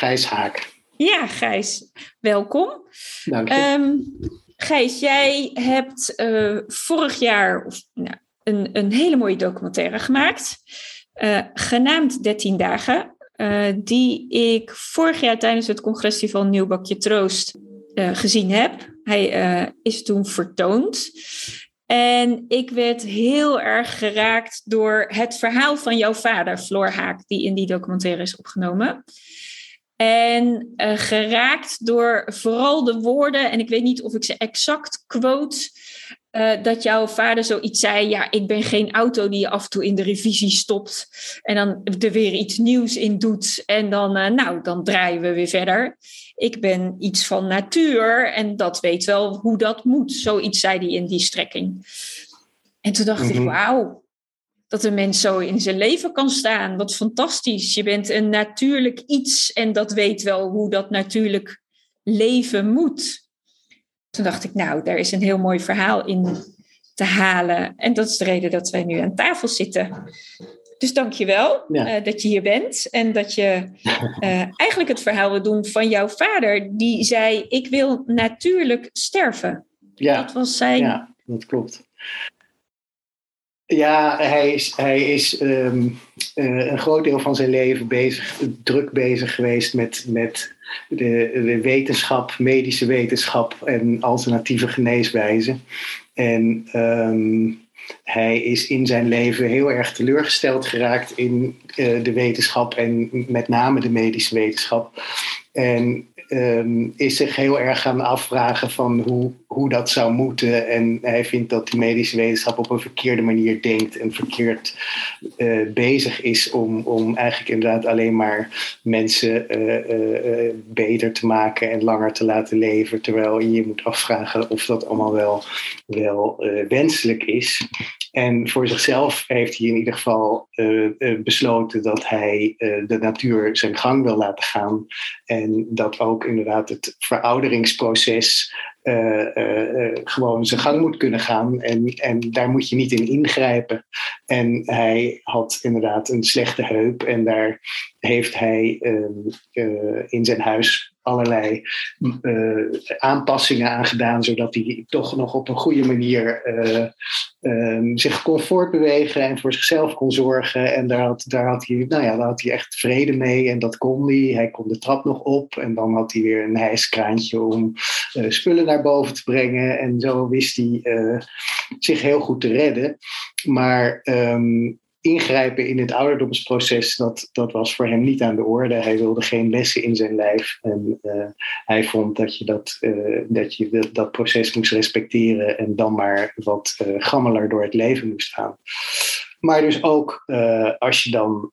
Gijs Haak. Ja, Gijs, welkom. Dank je. Um, Gijs, jij hebt uh, vorig jaar nou, een, een hele mooie documentaire gemaakt, uh, genaamd 13 dagen, uh, die ik vorig jaar tijdens het congresfestival Nieuwbakje Troost gezien heb. Hij is toen vertoond. En ik werd heel erg geraakt door het verhaal van jouw vader, Floor Haak, die in die documentaire is opgenomen. En uh, geraakt door vooral de woorden, en ik weet niet of ik ze exact quote, uh, dat jouw vader zoiets zei: Ja, ik ben geen auto die je af en toe in de revisie stopt en dan er weer iets nieuws in doet. En dan, uh, nou, dan draaien we weer verder. Ik ben iets van natuur en dat weet wel hoe dat moet. Zoiets zei hij in die strekking. En toen dacht mm -hmm. ik: mhm. Wauw, dat een mens zo in zijn leven kan staan. Wat fantastisch. Je bent een natuurlijk iets en dat weet wel hoe dat natuurlijk leven moet. Toen dacht ik, nou, daar is een heel mooi verhaal in te halen. En dat is de reden dat wij nu aan tafel zitten. Dus dank je wel ja. dat je hier bent en dat je uh, eigenlijk het verhaal wil doen van jouw vader, die zei: Ik wil natuurlijk sterven. Ja, dat was zijn. Ja, dat klopt. Ja, hij is, hij is um, uh, een groot deel van zijn leven bezig, druk bezig geweest met, met de, de wetenschap, medische wetenschap en alternatieve geneeswijzen. En um, hij is in zijn leven heel erg teleurgesteld geraakt in uh, de wetenschap en met name de medische wetenschap. En um, is zich heel erg gaan afvragen van hoe, hoe dat zou moeten. En hij vindt dat de medische wetenschap op een verkeerde manier denkt en verkeerd uh, bezig is om, om eigenlijk inderdaad alleen maar mensen uh, uh, beter te maken en langer te laten leven. Terwijl je moet afvragen of dat allemaal wel, wel wenselijk is. En voor zichzelf heeft hij in ieder geval besloten dat hij de natuur zijn gang wil laten gaan. En dat ook inderdaad het verouderingsproces gewoon zijn gang moet kunnen gaan. En, en daar moet je niet in ingrijpen. En hij had inderdaad een slechte heup. En daar heeft hij ehm, in zijn huis allerlei uh, aanpassingen aan gedaan, zodat hij toch nog op een goede manier uh, um, zich kon voortbewegen en voor zichzelf kon zorgen. En daar had, daar, had hij, nou ja, daar had hij echt vrede mee en dat kon hij. Hij kon de trap nog op en dan had hij weer een hijskraantje om uh, spullen naar boven te brengen. En zo wist hij zich heel goed te redden. Maar um, ingrijpen in het ouderdomsproces, dat, dat was voor hem niet aan de orde. Hij wilde geen lessen in zijn lijf. En uh, hij vond dat je dat, uh, dat, je dat, proces moest respecteren en dan maar wat uh, gammeler door het leven moest gaan. Maar dus ook als je dan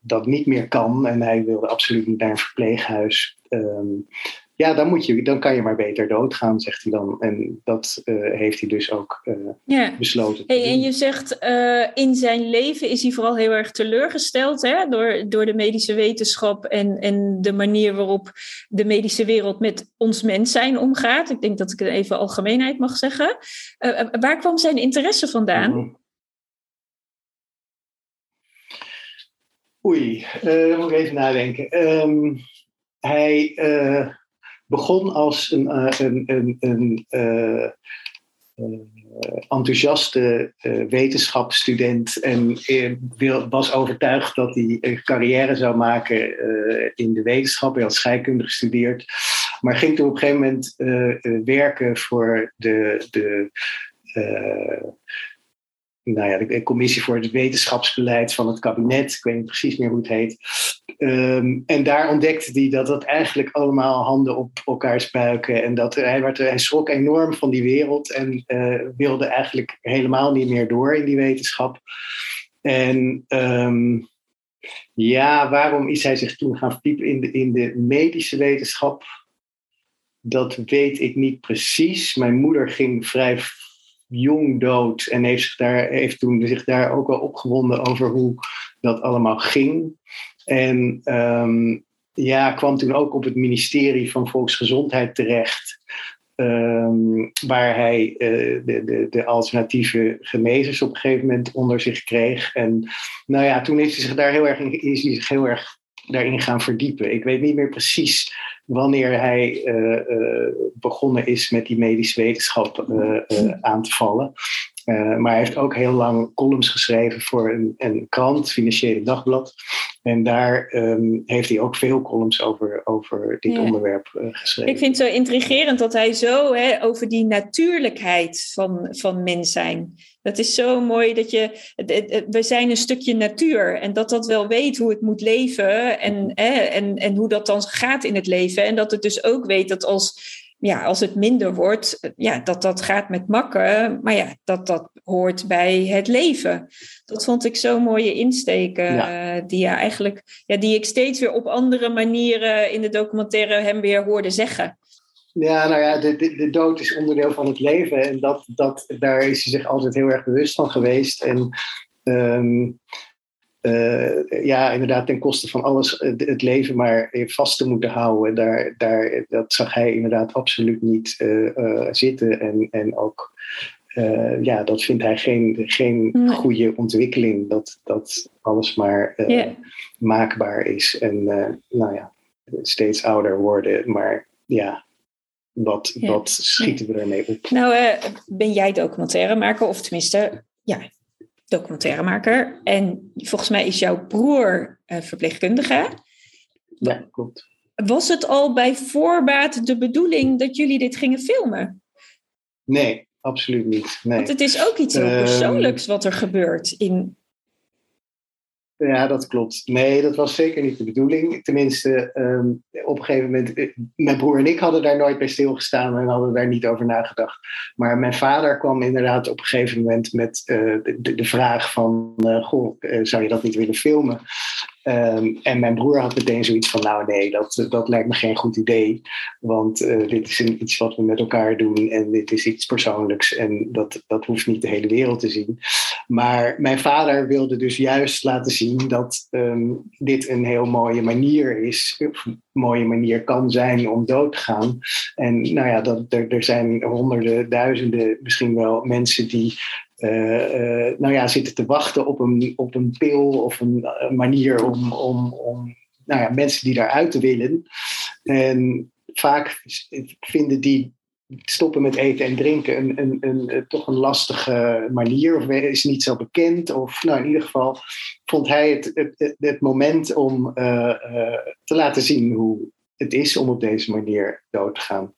dat niet meer kan en hij wilde absoluut niet naar een verpleeghuis. Um, ja, dan, moet je, dan kan je maar beter doodgaan, zegt hij dan. En dat uh, heeft hij dus ook uh, ja. besloten. Hey, en je zegt, uh, in zijn leven is hij vooral heel erg teleurgesteld hè, door, door de medische wetenschap en, en de manier waarop de medische wereld met ons mens zijn omgaat. Ik denk dat ik het even algemeenheid mag zeggen. waar kwam zijn interesse vandaan? Mm -hmm. Oei, moet ik even nadenken. Um, hij begon als een, uh, een, een, een uh, uh, enthousiaste wetenschapsstudent en was overtuigd dat hij een carrière zou maken in de wetenschap. Hij had scheikunde gestudeerd. Maar ging toen op een gegeven moment werken voor de, de nou ja, de commissie voor het wetenschapsbeleid van het kabinet. Ik weet niet precies meer hoe het heet. Ehm, en daar ontdekte hij dat dat eigenlijk allemaal handen op elkaars buiken. En dat hij, werd, hij schrok enorm van die wereld en uh, wilde eigenlijk helemaal niet meer door in die wetenschap. En ehm, ja, waarom is hij zich toen gaan verdiepen in de, in de medische wetenschap? Dat weet ik niet precies. Mijn moeder ging vrij jong dood en heeft, zich daar, heeft toen zich daar ook wel opgewonden over hoe dat allemaal ging. En um, ja, kwam toen ook op het ministerie van Volksgezondheid terecht. Um, waar hij uh, de, de, de, alternatieve genezers op een gegeven moment onder zich kreeg. En nou ja, toen heeft hij zich daar heel erg, is hij zich heel erg daarin gaan verdiepen. Ik weet niet meer precies wanneer hij uh, uh, begonnen is met die medische wetenschap aan te vallen. Maar hij heeft ook heel lang columns geschreven voor een, een krant, Financiële Dagblad. En daar um, heeft hij ook veel columns over, over dit onderwerp geschreven. Ik vind het zo intrigerend dat hij zo hè, over die natuurlijkheid van, van mens zijn. Dat is zo mooi dat je. We zijn een stukje natuur en dat dat wel weet hoe het moet leven en, hè, en, en hoe dat dan gaat in het leven. En dat het dus ook weet dat als ja, als het minder wordt, ja, dat dat gaat met makken. Maar ja, dat dat hoort bij het leven. Dat vond ik zo'n mooie insteken. Eh, die, ja, eigenlijk, ja, die ik steeds weer op andere manieren in de documentaire hem weer hoorde zeggen. Ja, nou ja, de, de, de, dood is onderdeel van het leven. En dat, dat, daar is hij zich altijd heel erg bewust van geweest. En um, uh, ja, inderdaad, ten koste van alles eh, het leven maar vast te moeten houden. Daar, daar, dat zag hij inderdaad absoluut niet uh, zitten. En, en ook, ja, dat vindt hij geen, geen goede ontwikkeling. Dat, dat alles maar maakbaar is. En nou ja, steeds ouder worden. Maar ja, wat, wat schieten we ermee op? Nou, ben jij documentairemaker? Of tenminste, ja, documentairemaker. En volgens mij is jouw broer uh, verpleegkundige. Ja, klopt. Was het al bij voorbaat de bedoeling dat jullie dit gingen filmen? Nee, absoluut niet. Nee. Want het is ook iets heel ehm, persoonlijks wat er gebeurt in, ja, dat klopt. Nee, dat was zeker niet de bedoeling. Tenminste, ehm, op een gegeven moment, eh, mijn broer en ik hadden daar nooit bij stilgestaan en hadden daar niet over nagedacht. Maar mijn vader kwam inderdaad op een gegeven moment met uh, de, vraag van, uh, goh, zou je dat niet willen filmen? Um, en mijn broer had meteen zoiets van, nou nee, dat, dat lijkt me geen goed idee. Want dit is iets wat we met elkaar doen en dit is iets persoonlijks. En dat, dat hoeft niet de hele wereld te zien. Maar mijn vader wilde dus juist laten zien dat um, dit een heel mooie manier is. Een mooie manier kan zijn om dood te gaan. En nou ja, dat, er, er zijn honderden, duizenden misschien wel mensen die uh, uh, nou ja, zitten te wachten op een, op een pil of een, een manier om, om, om nou ja, mensen die daaruit willen. En vaak vinden die stoppen met eten en drinken een, een, een, toch een lastige manier, of is niet zo bekend. Of nou, in ieder geval vond hij het, het, moment om uh, te laten zien hoe het is om op deze manier dood te gaan.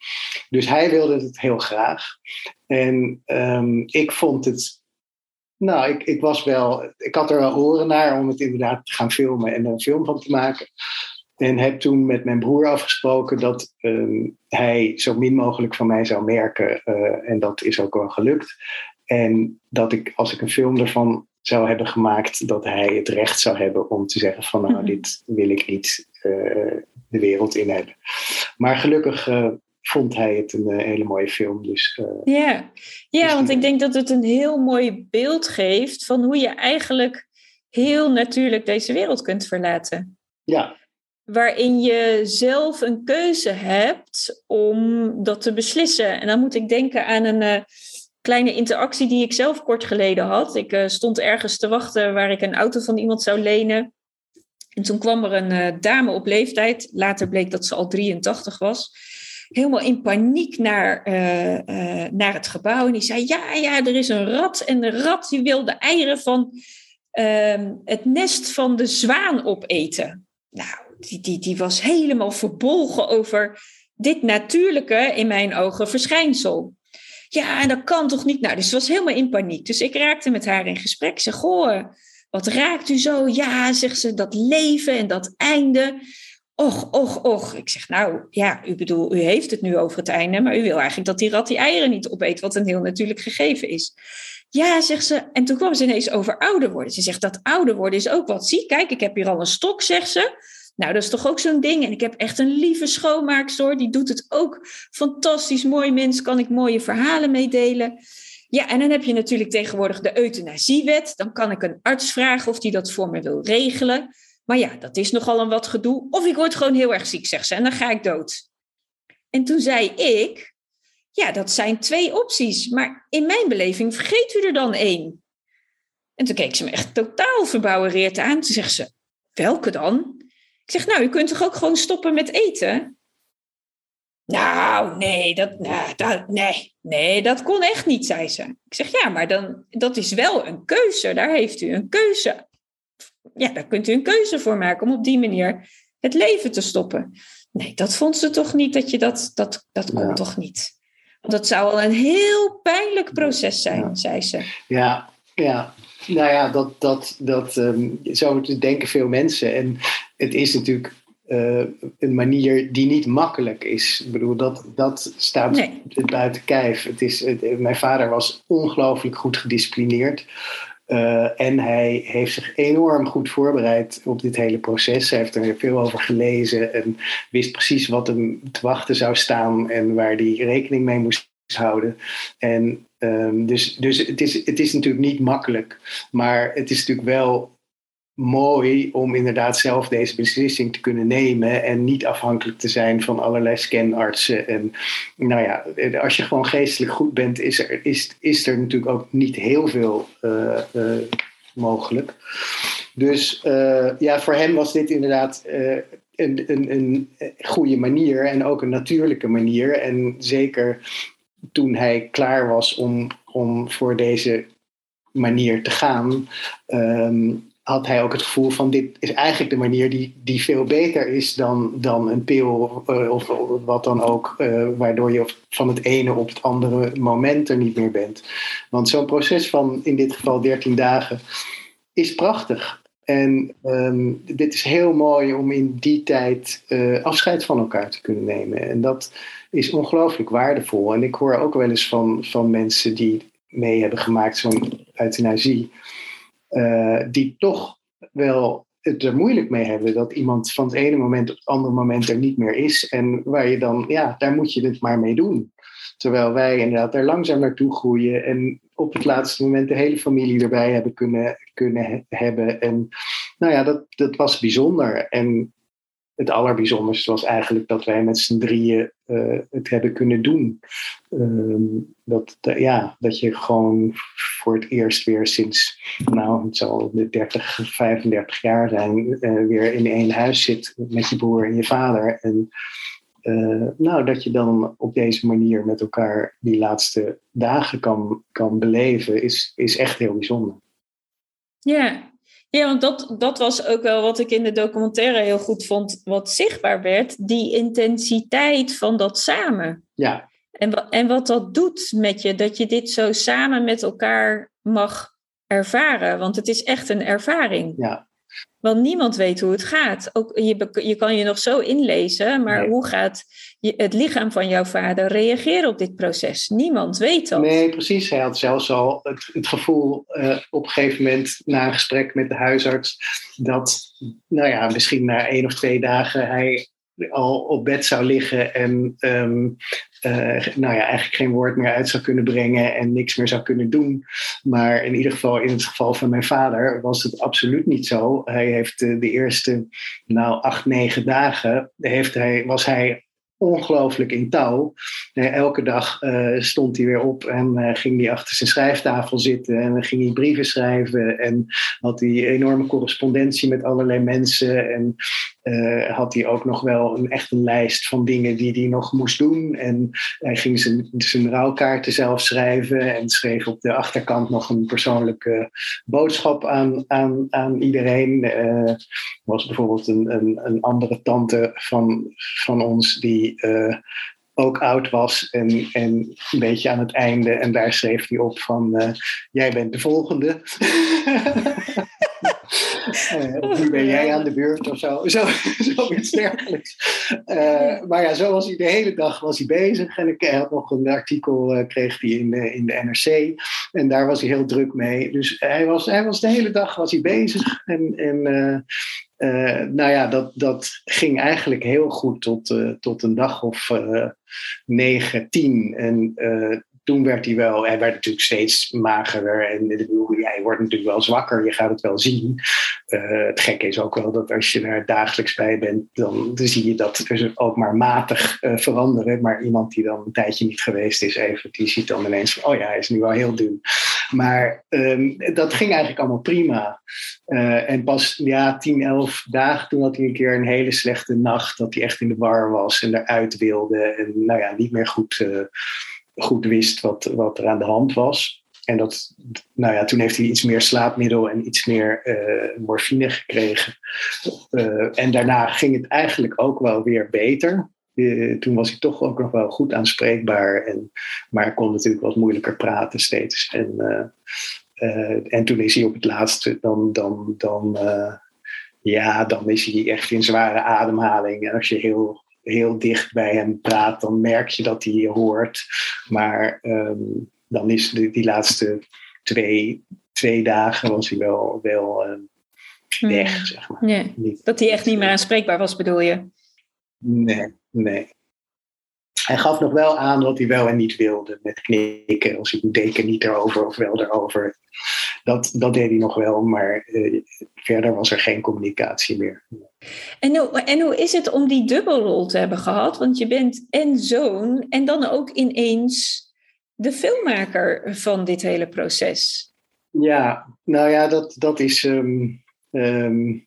Dus hij wilde het heel graag. En um, ik vond het. Nou, ik, ik was wel. Ik had er wel oren naar om het inderdaad te gaan filmen en een film van te maken. En heb toen met mijn broer afgesproken dat um, hij zo min mogelijk van mij zou merken. Uh, en dat is ook wel gelukt. En dat ik, als ik een film ervan zou hebben gemaakt, dat hij het recht zou hebben om te zeggen van nou, mhm. dit wil ik niet uh, de wereld in hebben. Maar gelukkig uh, vond hij het een hele mooie film. Dus, ja. ja, dus want ik denk dat het een heel mooi beeld geeft van hoe je eigenlijk heel natuurlijk deze wereld kunt verlaten. Ja, waarin je zelf een keuze hebt om dat te beslissen. En dan moet ik denken aan een uh, kleine interactie die ik zelf kort geleden had. Ik uh, stond ergens te wachten waar ik een auto van iemand zou lenen. En toen kwam er een uh, dame op leeftijd. Later bleek dat ze al 83 was. Helemaal in paniek naar, naar het gebouw. En die zei: Ja, ja, er is een rat. En de rat die wil de eieren van ehm, het nest van de zwaan opeten. Nou, die, die, was helemaal verbolgen over dit natuurlijke in mijn ogen verschijnsel. Ja, en dat kan toch niet? Nou, dus ze was helemaal in paniek. Dus ik raakte met haar in gesprek. Ik zeg, goh, wat raakt u zo? Ja, zegt ze, dat leven en dat einde. Och, och, och. Ik zeg, nou ja, u bedoel, u heeft het nu over het einde, maar u wil eigenlijk dat die rat die eieren niet opeet, wat een heel natuurlijk gegeven is. Ja, zegt ze. En toen kwam ze ineens over ouder worden. Ze zegt, dat ouder worden is ook wat. Zie, kijk, ik heb hier al een stok, zegt ze. Nou, dat is toch ook zo'n ding. En ik heb echt een lieve schoonmaakster, die doet het ook fantastisch mooi mens, kan ik mooie verhalen meedelen. Ja, en dan heb je natuurlijk tegenwoordig de euthanasiewet. Dan kan ik een arts vragen of die dat voor me wil regelen. Maar ja, dat is nogal een wat gedoe. Of ik word gewoon heel erg ziek, zegt ze, en dan ga ik dood. En toen zei ik, ja, dat zijn twee opties. Maar in mijn beleving vergeet u er dan één. En toen keek ze me echt totaal verbouwereerd aan. Toen zegt ze, welke dan? Ik zeg, nou, u kunt toch ook gewoon stoppen met eten? Nou, nee dat, nou, dat, nee, nee, dat kon echt niet, zei ze. Ik zeg, ja, maar dan, dat is wel een keuze. Daar heeft u een keuze. Ja, daar kunt u een keuze voor maken om op die manier het leven te stoppen. Nee, dat vond ze toch niet, dat je dat, dat, dat kon toch niet. Want dat zou al een heel pijnlijk proces zijn, zei ze. Ja, ja. Nou ja, dat, dat, dat um, zo denken veel mensen. En het is natuurlijk uh, een manier die niet makkelijk is. Ik bedoel, dat, dat staat nee. buiten kijf. Het is, het, mijn vader was ongelooflijk goed gedisciplineerd. Uh, en hij heeft zich enorm goed voorbereid op dit hele proces. Hij heeft er veel over gelezen en wist precies wat hem te wachten zou staan en waar hij rekening mee moest houden. En um, dus, dus het, is, het is natuurlijk niet makkelijk, maar het is natuurlijk wel mooi om inderdaad zelf deze beslissing te kunnen nemen en niet afhankelijk te zijn van allerlei scanartsen. En nou ja, als je gewoon geestelijk goed bent, is er, is, is er natuurlijk ook niet heel veel uh, uh, mogelijk. Dus uh, ja, voor hem was dit inderdaad een, een, een goede manier en ook een natuurlijke manier. En zeker toen hij klaar was om, om voor deze manier te gaan, um, had hij ook het gevoel van dit is eigenlijk de manier die, die veel beter is dan, dan een pil uh, of, wat dan ook, uh, waardoor je van het ene op het andere moment er niet meer bent. Want zo'n proces van in dit geval 13 dagen is prachtig. En um, dit is heel mooi om in die tijd uh, afscheid van elkaar te kunnen nemen. En dat is ongelooflijk waardevol. En ik hoor ook wel eens van, van mensen die mee hebben gemaakt zo'n euthanasie die toch wel het er moeilijk mee hebben dat iemand van het ene moment op het andere moment er niet meer is. En waar je dan, ja, daar moet je het maar mee doen. Terwijl wij inderdaad er langzaam naartoe groeien en op het laatste moment de hele familie erbij hebben kunnen, kunnen hebben. En nou ja, dat, dat was bijzonder. En het allerbijzonderste was eigenlijk dat wij met z'n drieën uh, het hebben kunnen doen. Uh, dat, ja, dat je gewoon voor het eerst weer sinds, nou, het zal de 30, 35 jaar zijn, eh, weer in één huis zit met je broer en je vader. En nou, dat je dan op deze manier met elkaar die laatste dagen kan, kan beleven, is, is echt heel bijzonder. Ja, ja, want dat, dat was ook wel wat ik in de documentaire heel goed vond, wat zichtbaar werd, die intensiteit van dat samen. Ja. En, en wat dat doet met je, dat je dit zo samen met elkaar mag ervaren, want het is echt een ervaring. Ja. Want niemand weet hoe het gaat. Ook, je, je kan je nog zo inlezen, maar nee. hoe gaat je, het lichaam van jouw vader reageren op dit proces? Niemand weet dat. Nee, precies. Hij had zelfs al het, het gevoel uh, op een gegeven moment na een gesprek met de huisarts dat, nou ja, misschien na één of twee dagen hij al op bed zou liggen en um, uh, nou ja, eigenlijk geen woord meer uit zou kunnen brengen en niks meer zou kunnen doen. Maar in ieder geval, in het geval van mijn vader, was het absoluut niet zo. Hij heeft de, de eerste, nou, acht, negen dagen, heeft hij, was hij ongelooflijk in touw. elke dag stond hij weer op en ging hij achter zijn schrijftafel zitten en ging hij brieven schrijven en had hij enorme correspondentie met allerlei mensen. En uh, had hij ook nog wel een echt een lijst van dingen die hij nog moest doen. En hij ging zijn, zijn rouwkaarten zelf schrijven en schreef op de achterkant nog een persoonlijke boodschap aan, aan, aan iedereen. Uh, was bijvoorbeeld een, een, een, andere tante van, van ons die uh, ook oud was en, en een beetje aan het einde. En daar schreef hij op van, jij bent de volgende. uh, nu ben jij aan de beurt of zo. zo zoiets dergelijks. Uh, maar ja, zo was hij de hele dag was hij bezig. En ik had nog een artikel kreeg hij in, in de NRC. En daar was hij heel druk mee. Dus hij was, hij was de hele dag was hij bezig. En, en uh, nou ja, dat, dat ging eigenlijk heel goed tot, uh, tot een dag of uh, 9, 10. En toen werd hij wel, hij werd natuurlijk steeds magerder. En jij wordt natuurlijk wel zwakker, je gaat het wel zien. Uh, het gekke is ook wel dat als je daar dagelijks bij bent, dan, zie je dat dus ook maar matig uh, veranderen. Maar iemand die dan een tijdje niet geweest is, even, die ziet dan ineens van, oh ja, hij is nu wel heel dun. Maar um, dat ging eigenlijk allemaal prima. Uh, en pas ja, 10, 11 dagen, toen had hij een keer een hele slechte nacht, dat hij echt in de war was en eruit wilde. En nou ja, niet meer goed goed wist wat, wat er aan de hand was. En dat, nou ja, toen heeft hij iets meer slaapmiddel en iets meer uh, morfine gekregen. Uh, en daarna ging het eigenlijk ook wel weer beter. Uh, toen was hij toch ook nog wel goed aanspreekbaar. En, maar kon natuurlijk wat moeilijker praten steeds. En, en toen is hij op het laatste, dan, dan, dan, ja, dan is hij echt in zware ademhaling. En als je heel heel dicht bij hem praat, dan merk je dat hij je hoort. Maar um, dan is de, die laatste twee, twee dagen was hij wel, wel weg, hmm. zeg maar. Nee. dat hij echt niet meer aanspreekbaar was, bedoel je? Nee, nee. Hij gaf nog wel aan wat hij wel en niet wilde met knikken. Als ik een deken niet erover of wel erover. Dat, dat deed hij nog wel, maar uh, verder was er geen communicatie meer. En hoe, en hoe is het om die dubbelrol te hebben gehad? Want je bent en zoon en dan ook ineens de filmmaker van dit hele proces. Ja, nou ja, dat, dat is. Um, um,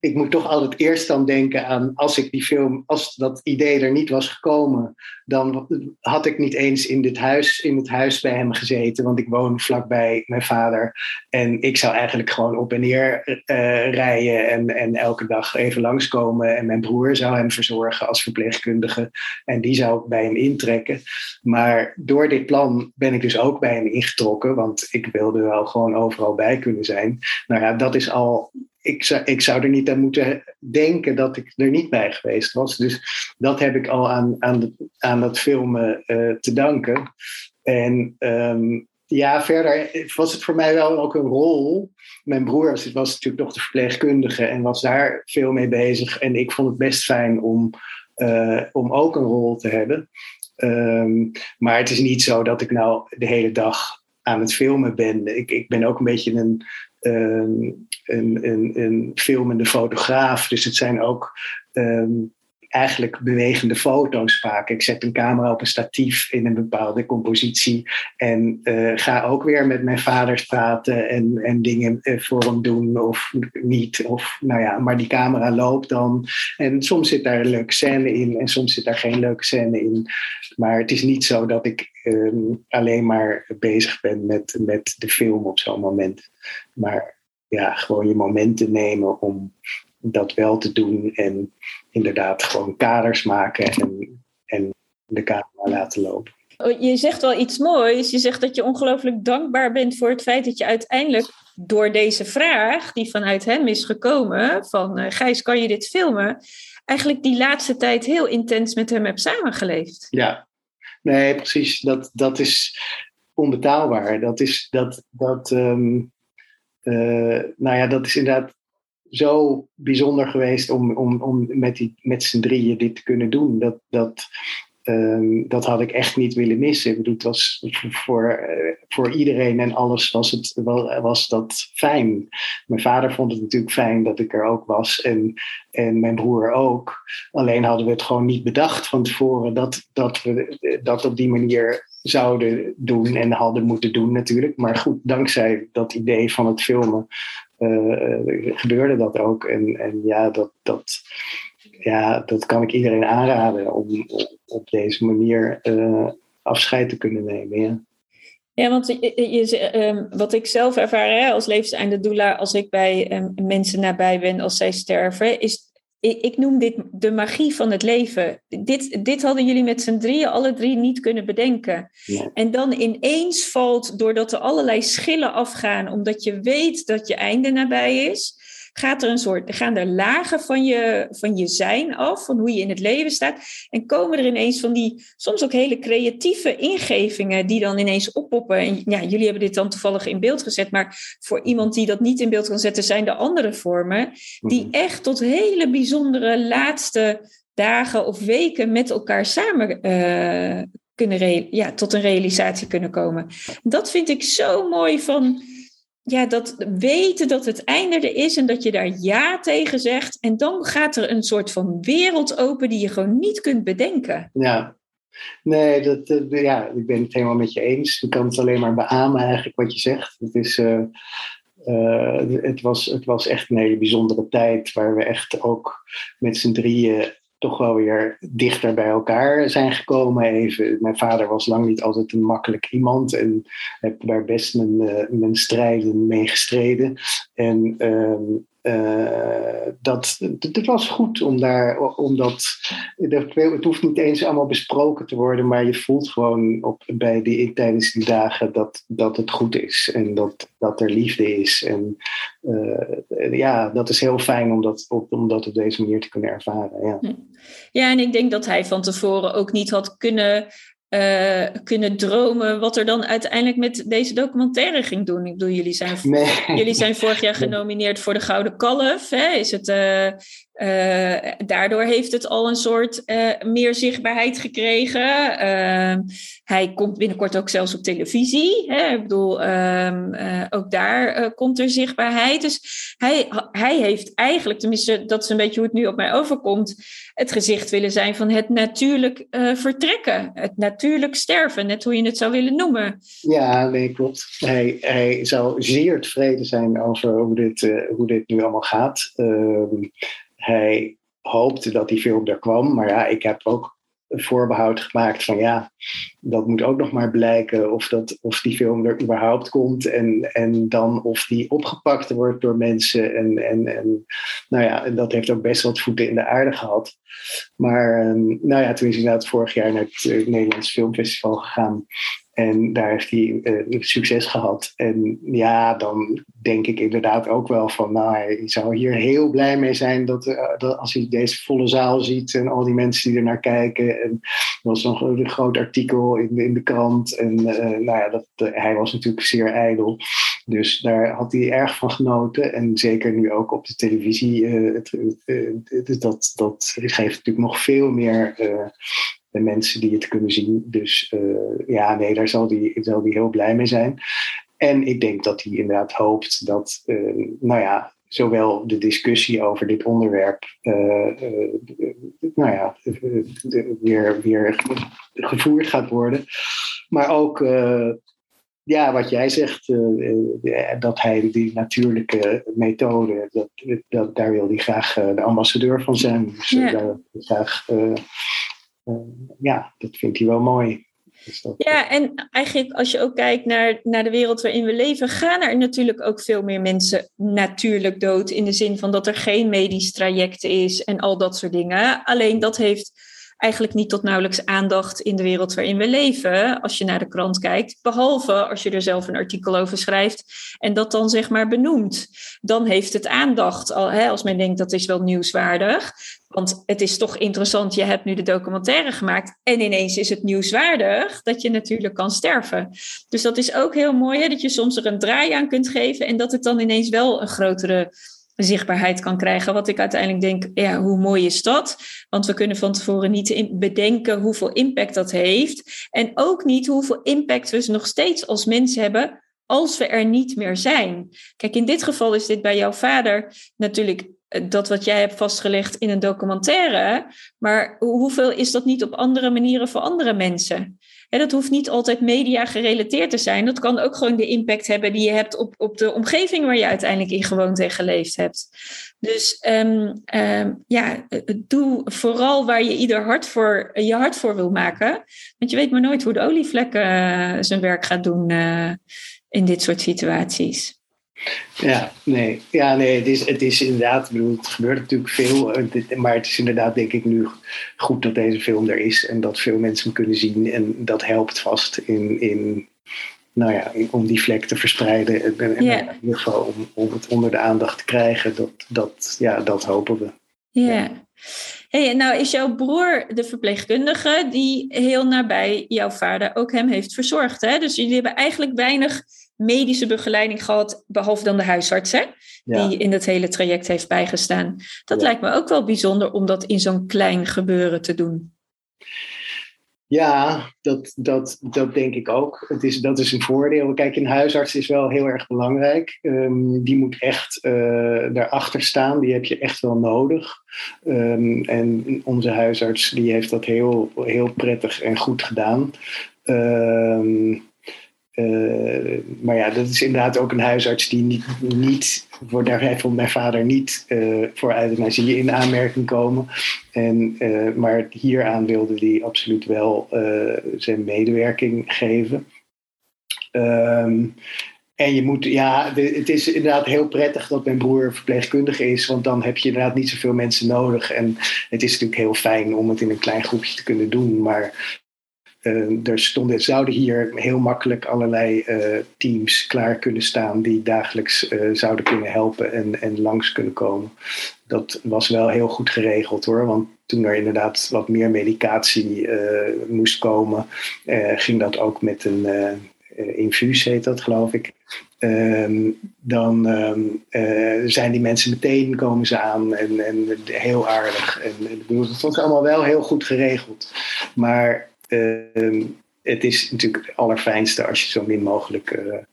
ik moet toch altijd eerst dan denken aan als ik die film, als dat idee er niet was gekomen, dan had ik niet eens in, dit huis, in het huis bij hem gezeten, want ik woon vlakbij mijn vader. En ik zou eigenlijk gewoon op en neer uh, rijden en, en elke dag even langskomen. En mijn broer zou hem verzorgen als verpleegkundige en die zou bij hem intrekken. Maar door dit plan ben ik dus ook bij hem ingetrokken, want ik wilde wel gewoon overal bij kunnen zijn. Nou ja, dat is al ik zou, ik zou er niet aan moeten denken dat ik er niet bij geweest was. Dus dat heb ik al aan, aan, aan dat filmen uh, te danken. En um, ja, verder was het voor mij wel ook een rol. Mijn broer was, natuurlijk nog de verpleegkundige en was daar veel mee bezig. En ik vond het best fijn om, uh, om ook een rol te hebben. Um, maar het is niet zo dat ik nou de hele dag aan het filmen ben. Ik, ik ben ook een beetje een, een, een, filmende fotograaf. Dus het zijn ook um, eigenlijk bewegende foto's vaak. Ik zet een camera op een statief in een bepaalde compositie en uh, ga ook weer met mijn vader praten en, en dingen uh, voor hem doen of niet. Of, nou ja, maar die camera loopt dan en soms zit daar een leuke scène in en soms zit daar geen leuke scène in. Maar het is niet zo dat ik um, alleen maar bezig ben met, met de film op zo'n moment. Maar ja, gewoon je momenten nemen om dat wel te doen. En inderdaad gewoon kaders maken en, en de camera laten lopen. Oh, je zegt wel iets moois. Je zegt dat je ongelooflijk dankbaar bent voor het feit dat je uiteindelijk door deze vraag, die vanuit hem is gekomen, van uh, Gijs, kan je dit filmen? Eigenlijk die laatste tijd heel intens met hem hebt samengeleefd. Ja, nee, precies. Dat, dat is onbetaalbaar. Dat is dat. dat um, uh, nou ja, dat is inderdaad zo bijzonder geweest om, om, om met, die, met z'n drieën dit te kunnen doen. Dat, dat, um, dat had ik echt niet willen missen. Ik het was voor, voor iedereen en alles was, het, was dat fijn. Mijn vader vond het natuurlijk fijn dat ik er ook was en, en mijn broer ook. Alleen hadden we het gewoon niet bedacht van tevoren dat, dat we dat op die manier zouden doen en hadden moeten doen natuurlijk. Maar goed, dankzij dat idee van het filmen gebeurde dat ook. En, en ja, dat, dat, ja, dat kan ik iedereen aanraden om, op deze manier afscheid te kunnen nemen. Ja. Ja, want je, ehm, wat ik zelf ervaar als levenseinde doula, als ik bij um, mensen nabij ben als zij sterven, is ik, ik, noem dit de magie van het leven. Dit, dit hadden jullie met z'n drieën alle drie niet kunnen bedenken. En dan ineens valt, doordat er allerlei schillen afgaan, omdat je weet dat je einde nabij is, gaat er een soort, gaan er lagen van je, van je zijn af, van hoe je in het leven staat. En komen er ineens van die soms ook hele creatieve ingevingen die dan ineens oppoppen. En ja, jullie hebben dit dan toevallig in beeld gezet, maar voor iemand die dat niet in beeld kan zetten, zijn er andere vormen die mhm. echt tot hele bijzondere laatste dagen of weken met elkaar samen uh, kunnen ja, tot een realisatie kunnen komen. Dat vind ik zo mooi van ja, dat weten dat het einde er is en dat je daar ja tegen zegt. En dan gaat er een soort van wereld open die je gewoon niet kunt bedenken. Ja, nee, dat, uh, ja, ik ben het helemaal met je eens. Ik kan het alleen maar beamen eigenlijk wat je zegt. Het, is, uh, uh, het, was, het was echt een hele bijzondere tijd waar we echt ook met z'n drieën toch wel weer dichter bij elkaar zijn gekomen. Even. Mijn vader was lang niet altijd een makkelijk iemand en heb daar best mijn, uh, strijden mee gestreden. En ehm, uh, dat, het was goed om daar, omdat het hoeft niet eens allemaal besproken te worden, maar je voelt gewoon op, bij die, tijdens die dagen dat, dat het goed is en dat, dat er liefde is. En uh, ja, dat is heel fijn om dat, op, om op deze manier te kunnen ervaren. Ja. Hm. ja, en ik denk dat hij van tevoren ook niet had kunnen uh, kunnen dromen wat er dan uiteindelijk met deze documentaire ging doen. Ik bedoel, jullie zijn, jullie zijn vorig jaar genomineerd voor de Gouden Kalf. Hè? Is het, uh, uh, daardoor heeft het al een soort meer zichtbaarheid gekregen. hij komt binnenkort ook zelfs op televisie. Hè? Ik bedoel, um, ook daar komt er zichtbaarheid. Dus hij, hij heeft eigenlijk, tenminste dat is een beetje hoe het nu op mij overkomt het gezicht willen zijn van het natuurlijk vertrekken, het natuurlijk sterven, net hoe je het zou willen noemen. Ja, nee, klopt. Hij, hij zou zeer tevreden zijn over hoe dit, hoe dit nu allemaal gaat. Hij hoopte dat die film er kwam, maar ja, ik heb ook voorbehoud gemaakt van ja, dat moet ook nog maar blijken of, dat, of die film er überhaupt komt en, en dan of die opgepakt wordt door mensen. En, en, en nou ja, dat heeft ook best wat voeten in de aarde gehad. Maar um, nou ja, toen is inderdaad vorig jaar naar het uh, Nederlands Filmfestival gegaan. En daar heeft hij uh, succes gehad. En ja, dan denk ik inderdaad ook wel van, nou, hij zou hier heel blij mee zijn dat, uh, dat als hij deze volle zaal ziet en al die mensen die er naar kijken. En er was nog een groot artikel in de, in de krant. En uh, nou ja, dat, hij was natuurlijk zeer ijdel. Dus daar had hij erg van genoten. En zeker nu ook op de televisie. Het, dat, dat geeft natuurlijk nog veel meer de mensen die het kunnen zien. Dus uh, ja, nee, daar zal hij zal die heel blij mee zijn. En ik denk dat hij inderdaad hoopt dat, uh, nou ja, zowel de discussie over dit onderwerp, uh, nou ja, weer, weer gevoerd gaat worden. Maar ook, ja, wat jij zegt, dat hij die natuurlijke methode, dat, dat, daar wil hij graag de ambassadeur van zijn. Dus ja. daar wil hij graag eh, ja, dat vindt hij wel mooi. Dus ja, en eigenlijk als je ook kijkt naar, naar de wereld waarin we leven, gaan er natuurlijk ook veel meer mensen natuurlijk dood. In de zin van dat er geen medisch traject is en al dat soort dingen. Alleen dat heeft eigenlijk niet tot nauwelijks aandacht in de wereld waarin we leven, als je naar de krant kijkt. Behalve als je er zelf een artikel over schrijft en dat dan zeg maar benoemt. Dan heeft het aandacht, al, hè, als men denkt dat is wel nieuwswaardig. Want het is toch interessant, je hebt nu de documentaire gemaakt en ineens is het nieuwswaardig dat je natuurlijk kan sterven. Dus dat is ook heel mooi, hè, dat je soms er een draai aan kunt geven en dat het dan ineens wel een grotere zichtbaarheid kan krijgen. Wat ik uiteindelijk denk, ja, hoe mooi is dat? Want we kunnen van tevoren niet bedenken hoeveel impact dat heeft. En ook niet hoeveel impact we nog steeds als mensen hebben als we er niet meer zijn. Kijk, in dit geval is dit bij jouw vader natuurlijk eh, dat wat jij hebt vastgelegd in een documentaire. Maar hoeveel is dat niet op andere manieren voor andere mensen? Dat hoeft niet altijd media gerelateerd te zijn. Dat kan ook gewoon de impact hebben die je hebt op, op de omgeving waar je uiteindelijk in gewoond en geleefd hebt. Dus um, um, ja, doe vooral waar je ieder hart voor, je hart voor wil maken. Want je weet maar nooit hoe de olievlek zijn werk gaat doen in dit soort situaties. Ja, nee, ja, nee het, is, het is inderdaad, bedoel, het gebeurt natuurlijk veel, maar het is inderdaad denk ik nu goed dat deze film er is en dat veel mensen hem kunnen zien en dat helpt vast in, in nou ja, om die vlek te verspreiden en, in ieder geval om, om het onder de aandacht te krijgen, dat, dat, ja, dat hopen we. Ja. Hey, nou is jouw broer de verpleegkundige die heel nabij jouw vader ook hem heeft verzorgd. Hè? Dus jullie hebben eigenlijk weinig medische begeleiding gehad, behalve dan de huisarts, hè? Ja. die in het hele traject heeft bijgestaan. Dat Ja. lijkt me ook wel bijzonder om dat in zo'n klein gebeuren te doen. Ja, dat, dat, dat denk ik ook. Het is, dat is een voordeel. Kijk, een huisarts is wel heel erg belangrijk. Ehm, die moet echt eh daarachter staan. Die heb je echt wel nodig. Ehm, en onze huisarts die heeft dat heel, heel prettig en goed gedaan. Ehm, eh, maar ja, dat is inderdaad ook een huisarts die niet, niet voor, daar vond mijn vader niet eh, voor euthanasie in aanmerking komen. En, eh, maar hieraan wilde hij absoluut wel zijn medewerking geven. Ehm, en je moet, ja, het is inderdaad heel prettig dat mijn broer verpleegkundige is, want dan heb je inderdaad niet zoveel mensen nodig. En het is natuurlijk heel fijn om het in een klein groepje te kunnen doen, maar eh, er stonden, zouden hier heel makkelijk allerlei eh, teams klaar kunnen staan die dagelijks eh, zouden kunnen helpen en, en langs kunnen komen. Dat was wel heel goed geregeld hoor, want toen er inderdaad wat meer medicatie moest komen, ging dat ook met een infuus, heet dat geloof ik. Ehm, dan ehm, eh, zijn die mensen meteen komen ze aan en, en heel aardig. Ik bedoel, het was allemaal wel heel goed geregeld. Maar ehm, het is natuurlijk het allerfijnste als je zo min mogelijk eh,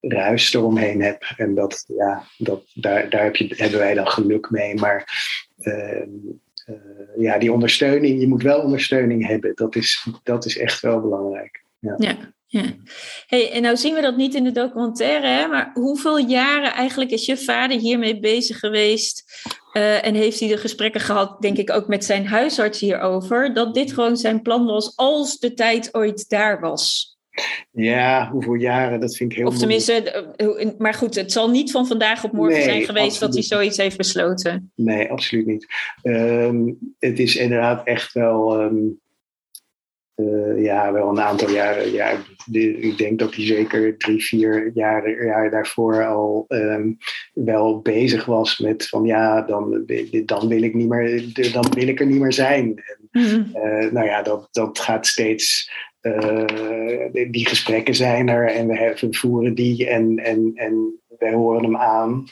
ruis eromheen hebt. En dat, ja, dat, daar, daar heb je, hebben wij dan geluk mee. Maar ehm, eh, ja, die ondersteuning, je moet wel ondersteuning hebben. Dat is, dat is echt wel belangrijk. Ja. Ja, ja. Hey, en nou zien we dat niet in de documentaire, hè? maar hoeveel jaren eigenlijk is je vader hiermee bezig geweest? Eh, en heeft hij de gesprekken gehad, denk ik, ook met zijn huisarts hierover, dat dit gewoon zijn plan was als de tijd ooit daar was? Ja, hoeveel jaren, dat vind ik heel Of tenminste, eh, maar goed, het zal niet van vandaag op morgen Nee, zijn geweest dat hij zoiets heeft besloten. Nee, absoluut niet. Ehm, het is inderdaad echt wel, ehm, eh, ja, wel een aantal jaren. Ja, de- ik denk dat hij zeker drie, vier jaar, jaar daarvoor al ehm, wel bezig was met van ja, dan, dan, wil ik niet meer, dan wil ik er niet meer zijn. Mhm. Eh, nou ja, dat, dat gaat steeds. eh, die, die gesprekken zijn er en we, hebben- we voeren die en, en, en wij horen hem aan.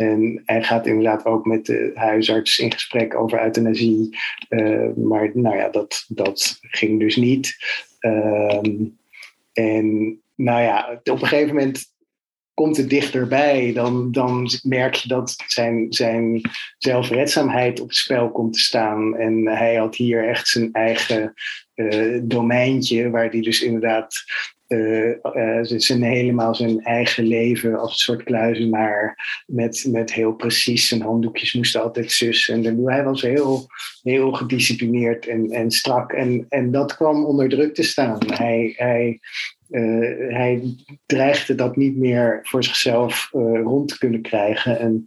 En hij gaat inderdaad ook met de huisarts in gesprek over euthanasie. Eh, maar nou ja, dat, dat ging dus niet. Ehm, en nou ja, op een gegeven moment komt het dichterbij, dan, dan merk je dat zijn, zijn zelfredzaamheid op het spel komt te staan. En hij had hier echt zijn eigen eh, domeintje, waar hij dus inderdaad eh, eh, zijn helemaal zijn eigen leven als een soort kluizenaar met, met heel precies zijn handdoekjes moesten altijd zus. En hij was heel, heel gedisciplineerd en, en strak. En, en dat kwam onder druk te staan. Hij, hij, eh, hij dreigde dat niet meer voor zichzelf rond te kunnen krijgen. En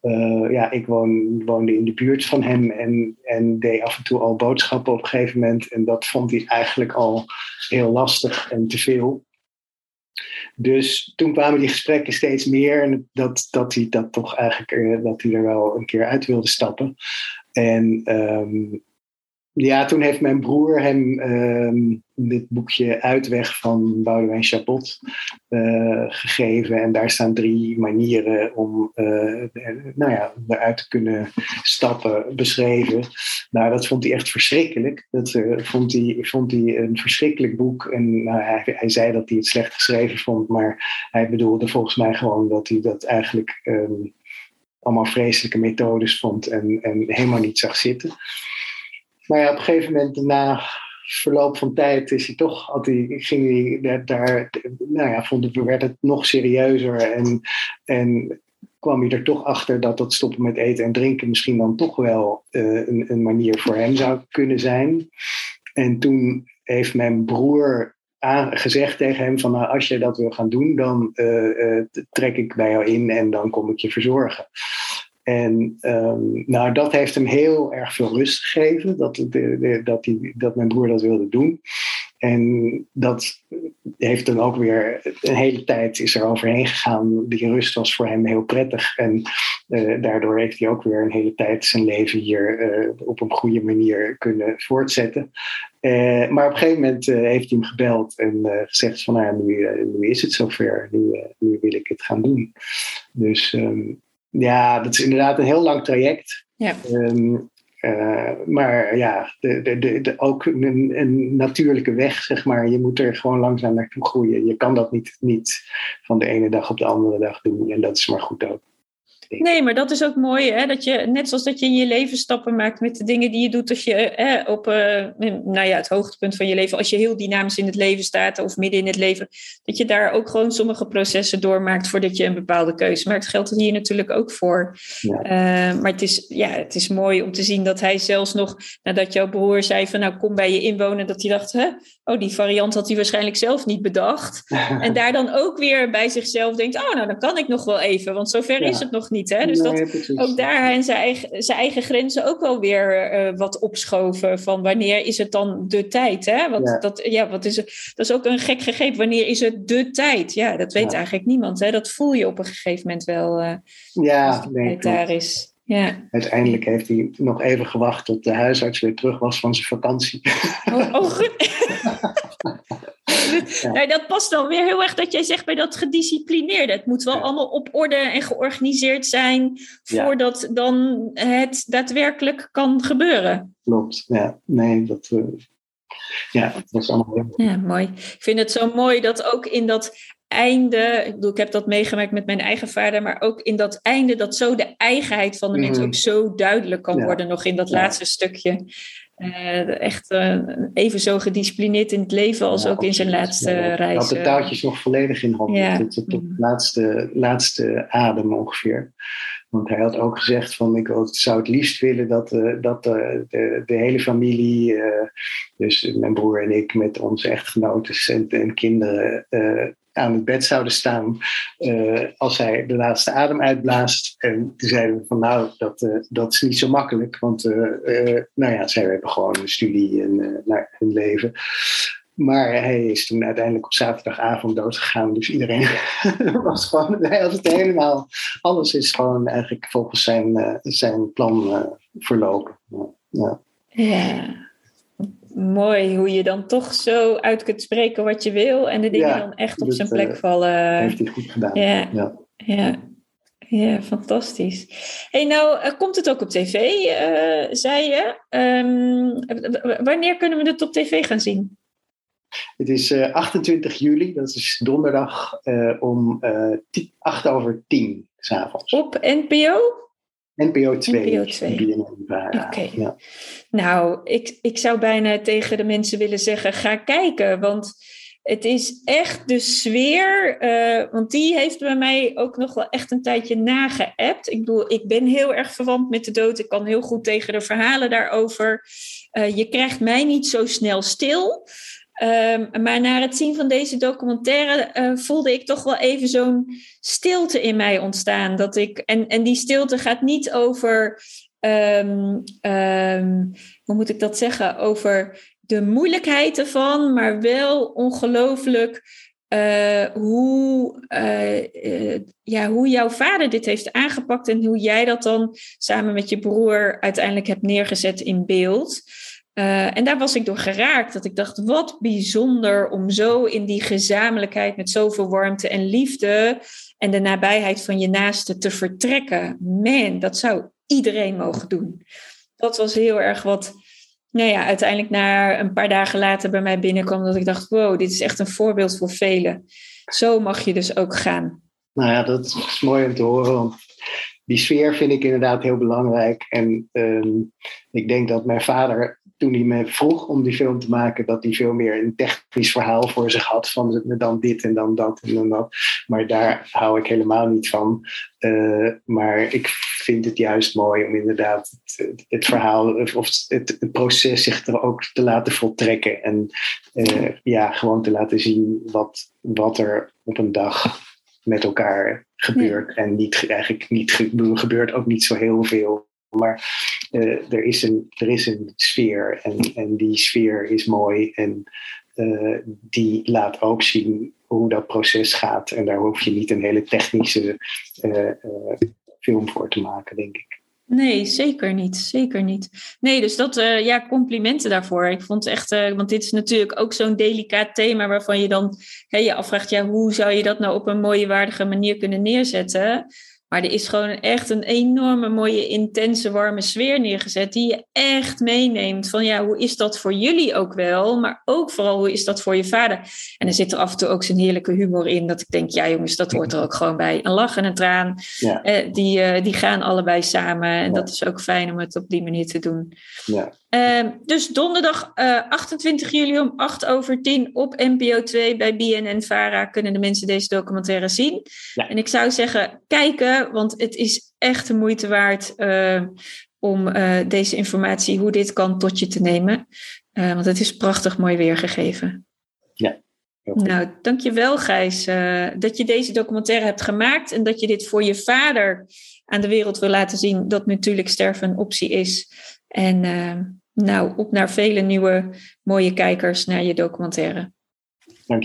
eh, ja, ik woon, woonde in de buurt van hem en, en deed af en toe al boodschappen op een gegeven moment. En dat vond hij eigenlijk al heel lastig en te veel. Dus toen kwamen die gesprekken steeds meer en dat, dat hij dat toch eigenlijk eh, dat hij er wel een keer uit wilde stappen. En ehm, ja, toen heeft mijn broer hem ehm, dit boekje Uitweg van Boudewijn Chabot eh, gegeven. En daar staan drie manieren om eh, nou ja, eruit te kunnen stappen beschreven. Nou, dat vond hij echt verschrikkelijk. Dat eh, vond, hij, vond hij een verschrikkelijk boek. En nou, hij, hij zei dat hij het slecht geschreven vond, maar hij bedoelde volgens mij gewoon dat hij dat eigenlijk ehm, allemaal vreselijke methodes vond en, en helemaal niet zag zitten. Maar ja, op een gegeven moment, na verloop van tijd is hij toch, had hij, ging hij daar, nou ja, vond het, werd het nog serieuzer en, en kwam hij er toch achter dat dat stoppen met eten en drinken misschien dan toch wel uh, een, een manier voor hem zou kunnen zijn. En toen heeft mijn broer gezegd tegen hem van nou, als je dat wil gaan doen, dan uh, uh, trek ik bij jou in en dan kom ik je verzorgen. En um, nou, dat heeft hem heel erg veel rust gegeven, dat, dat, dat mijn broer dat wilde doen. En dat heeft dan ook weer een hele tijd is er overheen gegaan. Die rust was voor hem heel prettig. En uh, daardoor heeft hij ook weer een hele tijd zijn leven hier uh, op een goede manier kunnen voortzetten. Uh, maar op een gegeven moment heeft hij hem gebeld en gezegd van nou, nu, nu is het zover. Nu, nu wil ik het gaan doen. Dus um, ja, dat is inderdaad een heel lang traject. Ja. Um, uh, maar ja, de, de, de, ook een, een, natuurlijke weg, zeg maar. Je moet er gewoon langzaam naartoe groeien. Je kan dat niet, niet van de ene dag op de andere dag doen. En dat is maar goed ook. Nee, maar dat is ook mooi, hè? Dat je, net zoals dat je in je leven stappen maakt met de dingen die je doet als je hè, op uh, nou ja, het hoogtepunt van je leven, als je heel dynamisch in het leven staat of midden in het leven, dat je daar ook gewoon sommige processen doormaakt voordat je een bepaalde keuze maakt. Geldt hier natuurlijk ook voor. Ja. Uh, maar het is, ja, het is mooi om te zien dat hij zelfs nog, nadat jouw broer zei van nou kom bij je inwonen, dat hij dacht, hè, oh die variant had hij waarschijnlijk zelf niet bedacht. en daar dan ook weer bij zichzelf denkt, oh nou dan kan ik nog wel even, want zover ja. is het nog niet. Hè? Dus dat ook daar en zijn eigen, zijn eigen grenzen ook wel weer uh, wat opschoven. Van wanneer is het dan de tijd? Hè? Want ja. Dat, ja, wat is dat is ook een gek gegeven. Wanneer is het de tijd? Ja, dat weet ja. eigenlijk niemand. Hè? Dat voel je op een gegeven moment wel. Uh, ja, daar is. Ja. Uiteindelijk heeft hij nog even gewacht tot de huisarts weer terug was van zijn vakantie. Oh, oh goed. ja. nou, dat past dan weer heel erg dat jij zegt bij dat gedisciplineerde. Het moet wel ja. allemaal op orde en georganiseerd zijn voordat ja. dan het daadwerkelijk kan gebeuren. Klopt, ja. Nee, dat, uh, ja, dat was allemaal heel Ja, mooi. Ik vind het zo mooi dat ook in dat einde, ik bedoel, ik heb dat meegemaakt met mijn eigen vader, maar ook in dat einde, dat zo de eigenheid van de mens ook zo duidelijk kan worden, nog in dat laatste stukje. Uh, echt uh, even zo gedisciplineerd in het leven als ja, ook in zijn laatste reis. Hij had de touwtjes nog volledig in handen, tot, tot de mm. laatste, laatste adem ongeveer. Want hij had ook gezegd van ik zou het liefst willen dat, uh, dat de, hele familie, dus mijn broer en ik met onze echtgenoten en, en kinderen aan het bed zouden staan uh, als hij de laatste adem uitblaast. En toen zeiden we van nou, dat, uh, dat is niet zo makkelijk, want uh, nou ja, zij hebben gewoon een studie en naar hun leven. Maar hij is toen uiteindelijk op zaterdagavond doodgegaan. Dus iedereen was gewoon, hij had het helemaal, alles is gewoon eigenlijk volgens zijn, zijn plan verlopen. Ja. ja mooi hoe je dan toch zo uit kunt spreken wat je wil en de dingen ja, dan echt op zijn plek uh, vallen. Heeft hij goed gedaan. Ja, ja. ja. ja fantastisch. Hey, nou, uh, komt het ook op tv, uh, zei je. Um, wanneer kunnen we het op tv gaan zien? Het is 28 juli, dat is donderdag om 8 over 10 s'avonds. Op NPO? NPO 2. NPO 2. Oké. Okay. Ja. Nou, ik, ik zou bijna tegen de mensen willen zeggen: ga kijken. Want het is echt de sfeer. Uh, want die heeft bij mij ook nog wel echt een tijdje nageappt. Ik bedoel, ik ben heel erg verwant met de dood. Ik kan heel goed tegen de verhalen daarover. Uh, je krijgt mij niet zo snel stil. Um, maar na het zien van deze documentaire uh, voelde ik toch wel even zo'n stilte in mij ontstaan. Dat ik, en, en die stilte gaat niet over, um, um, hoe moet ik dat zeggen, over de moeilijkheid ervan, maar wel ongelooflijk uh, hoe, uh, ja, hoe jouw vader dit heeft aangepakt en hoe jij dat dan samen met je broer uiteindelijk hebt neergezet in beeld. Uh, en daar was ik door geraakt. Dat ik dacht, wat bijzonder om zo in die gezamenlijkheid met zoveel warmte en liefde en de nabijheid van je naaste te vertrekken. Man, dat zou iedereen mogen doen. Dat was heel erg wat, nou ja, uiteindelijk na een paar dagen later bij mij binnenkwam. Dat ik dacht, wow, dit is echt een voorbeeld voor velen. Zo mag je dus ook gaan. Nou ja, dat is mooi om te horen. Want die sfeer vind ik inderdaad heel belangrijk. En um, ik denk dat mijn vader toen hij me vroeg om die film te maken, dat hij veel meer een technisch verhaal voor zich had. Van dan dit en dan dat en dan dat. Maar daar hou ik helemaal niet van. Uh, maar ik vind het juist mooi om inderdaad het, het verhaal of het, het, proces zich er ook te laten voltrekken. En uh, ja, gewoon te laten zien wat, wat er op een dag met elkaar gebeurt. En niet, eigenlijk niet gebeurt ook niet zo heel veel. Maar uh, er, is een, er is een sfeer en, en die sfeer is mooi. En uh, die laat ook zien hoe dat proces gaat. En daar hoef je niet een hele technische uh, film voor te maken, denk ik. Nee, zeker niet. Zeker niet. Nee, dus dat, ja, complimenten daarvoor. Ik vond echt, want dit is natuurlijk ook zo'n delicaat thema waarvan je dan hey, je afvraagt, ja, hoe zou je dat nou op een mooie, waardige manier kunnen neerzetten? Maar er is gewoon echt een enorme mooie, intense, warme sfeer neergezet. Die je echt meeneemt. Van ja, hoe is dat voor jullie ook wel? Maar ook vooral, hoe is dat voor je vader? En er zit er af en toe ook zo'n heerlijke humor in. Dat ik denk, ja jongens, dat hoort er ook gewoon bij. Een lach en een traan. Ja. Eh, die, uh, die gaan allebei samen. En dat is ook fijn om het op die manier te doen. Ja. Uh, dus donderdag uh, eh, 28 juli om 8 over 10 op NPO 2 bij BNN Vara kunnen de mensen deze documentaire zien. En ik zou zeggen, kijken, want het is echt de moeite waard uh, om uh, deze informatie, hoe dit kan, tot je te nemen. want het is prachtig mooi weergegeven. Ja. Nou, dankjewel Gijs dat je deze documentaire hebt gemaakt en dat je dit voor je vader aan de wereld wil laten zien dat natuurlijk sterven een optie is. En nou, op naar vele nieuwe mooie kijkers naar je documentaire. Dank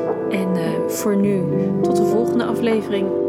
En voor nu, tot de volgende aflevering.